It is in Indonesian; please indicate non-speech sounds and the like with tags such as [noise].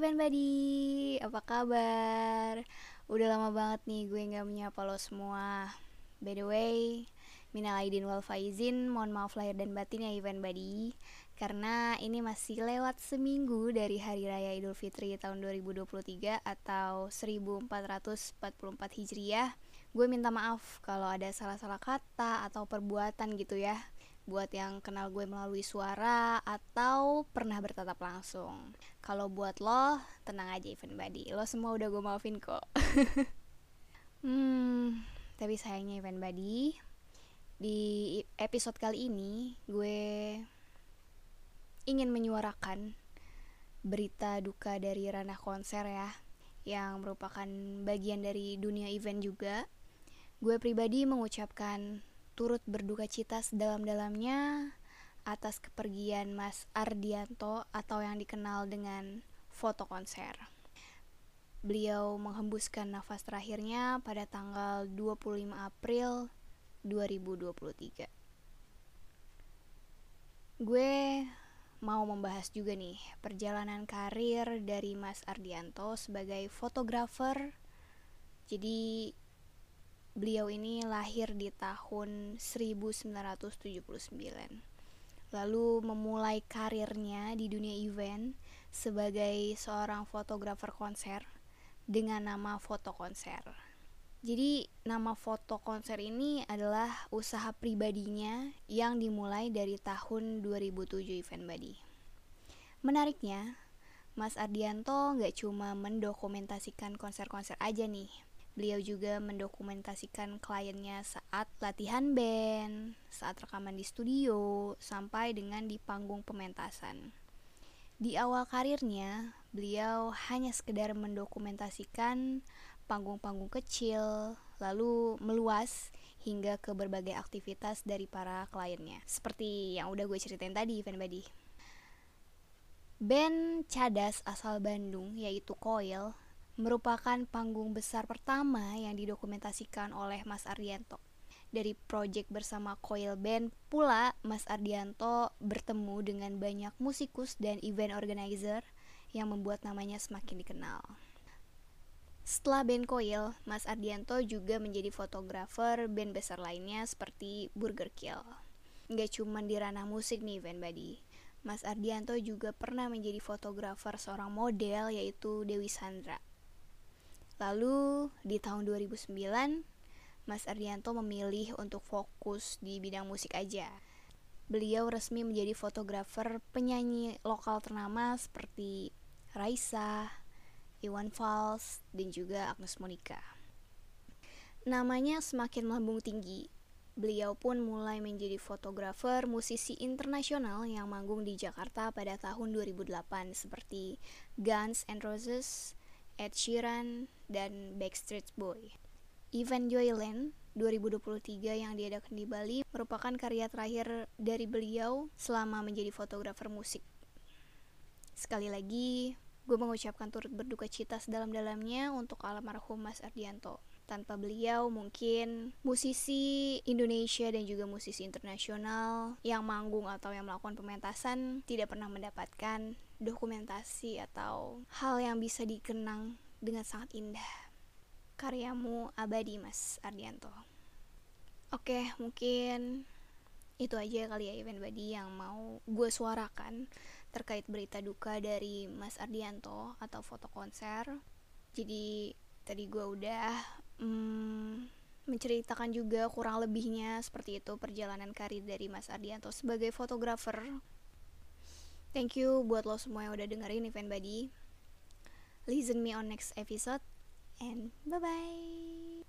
apa kabar? Udah lama banget nih gue gak menyapa lo semua. By the way, minal aidin wal faizin, mohon maaf lahir dan batin ya event buddy Karena ini masih lewat seminggu dari Hari Raya Idul Fitri tahun 2023 atau 1444 Hijriah. Gue minta maaf kalau ada salah-salah kata atau perbuatan gitu ya buat yang kenal gue melalui suara atau pernah bertatap langsung. Kalau buat lo, tenang aja event buddy. Lo semua udah gue maafin kok. [laughs] hmm, tapi sayangnya event buddy, di episode kali ini gue ingin menyuarakan berita duka dari ranah konser ya, yang merupakan bagian dari dunia event juga. Gue pribadi mengucapkan turut berduka cita sedalam-dalamnya atas kepergian Mas Ardianto atau yang dikenal dengan foto konser. Beliau menghembuskan nafas terakhirnya pada tanggal 25 April 2023. Gue mau membahas juga nih perjalanan karir dari Mas Ardianto sebagai fotografer. Jadi Beliau ini lahir di tahun 1979. Lalu memulai karirnya di dunia event sebagai seorang fotografer konser dengan nama Foto Konser. Jadi nama Foto Konser ini adalah usaha pribadinya yang dimulai dari tahun 2007 Event Body. Menariknya, Mas Ardianto nggak cuma mendokumentasikan konser-konser aja nih, Beliau juga mendokumentasikan kliennya saat latihan band, saat rekaman di studio, sampai dengan di panggung pementasan. Di awal karirnya, beliau hanya sekedar mendokumentasikan panggung-panggung kecil, lalu meluas hingga ke berbagai aktivitas dari para kliennya. Seperti yang udah gue ceritain tadi, Buddy. Band Cadas asal Bandung, yaitu Coil, merupakan panggung besar pertama yang didokumentasikan oleh Mas Ardianto. Dari proyek bersama Coil Band pula Mas Ardianto bertemu dengan banyak musikus dan event organizer yang membuat namanya semakin dikenal. Setelah band Coil, Mas Ardianto juga menjadi fotografer band besar lainnya seperti Burger Kill. Nggak cuma di ranah musik nih event buddy. Mas Ardianto juga pernah menjadi fotografer seorang model yaitu Dewi Sandra. Lalu di tahun 2009, Mas Ardianto memilih untuk fokus di bidang musik aja. Beliau resmi menjadi fotografer penyanyi lokal ternama seperti Raisa, Iwan Fals, dan juga Agnes Monica. Namanya semakin melambung tinggi. Beliau pun mulai menjadi fotografer musisi internasional yang manggung di Jakarta pada tahun 2008 seperti Guns N' Roses, Ed Sheeran, dan Backstreet Boy. Event Joyland 2023 yang diadakan di Bali merupakan karya terakhir dari beliau selama menjadi fotografer musik. Sekali lagi, gue mengucapkan turut berduka cita sedalam-dalamnya untuk almarhum Mas Ardianto. Tanpa beliau mungkin musisi Indonesia dan juga musisi internasional yang manggung atau yang melakukan pementasan tidak pernah mendapatkan dokumentasi atau hal yang bisa dikenang dengan sangat indah. Karyamu abadi Mas Ardianto. Oke, mungkin itu aja kali ya event body yang mau gue suarakan terkait berita duka dari Mas Ardianto atau foto konser. Jadi tadi gue udah hmm, menceritakan juga kurang lebihnya seperti itu perjalanan karir dari Mas Ardianto sebagai fotografer Thank you buat lo semua yang udah dengerin Event Buddy. Listen me on next episode and bye bye.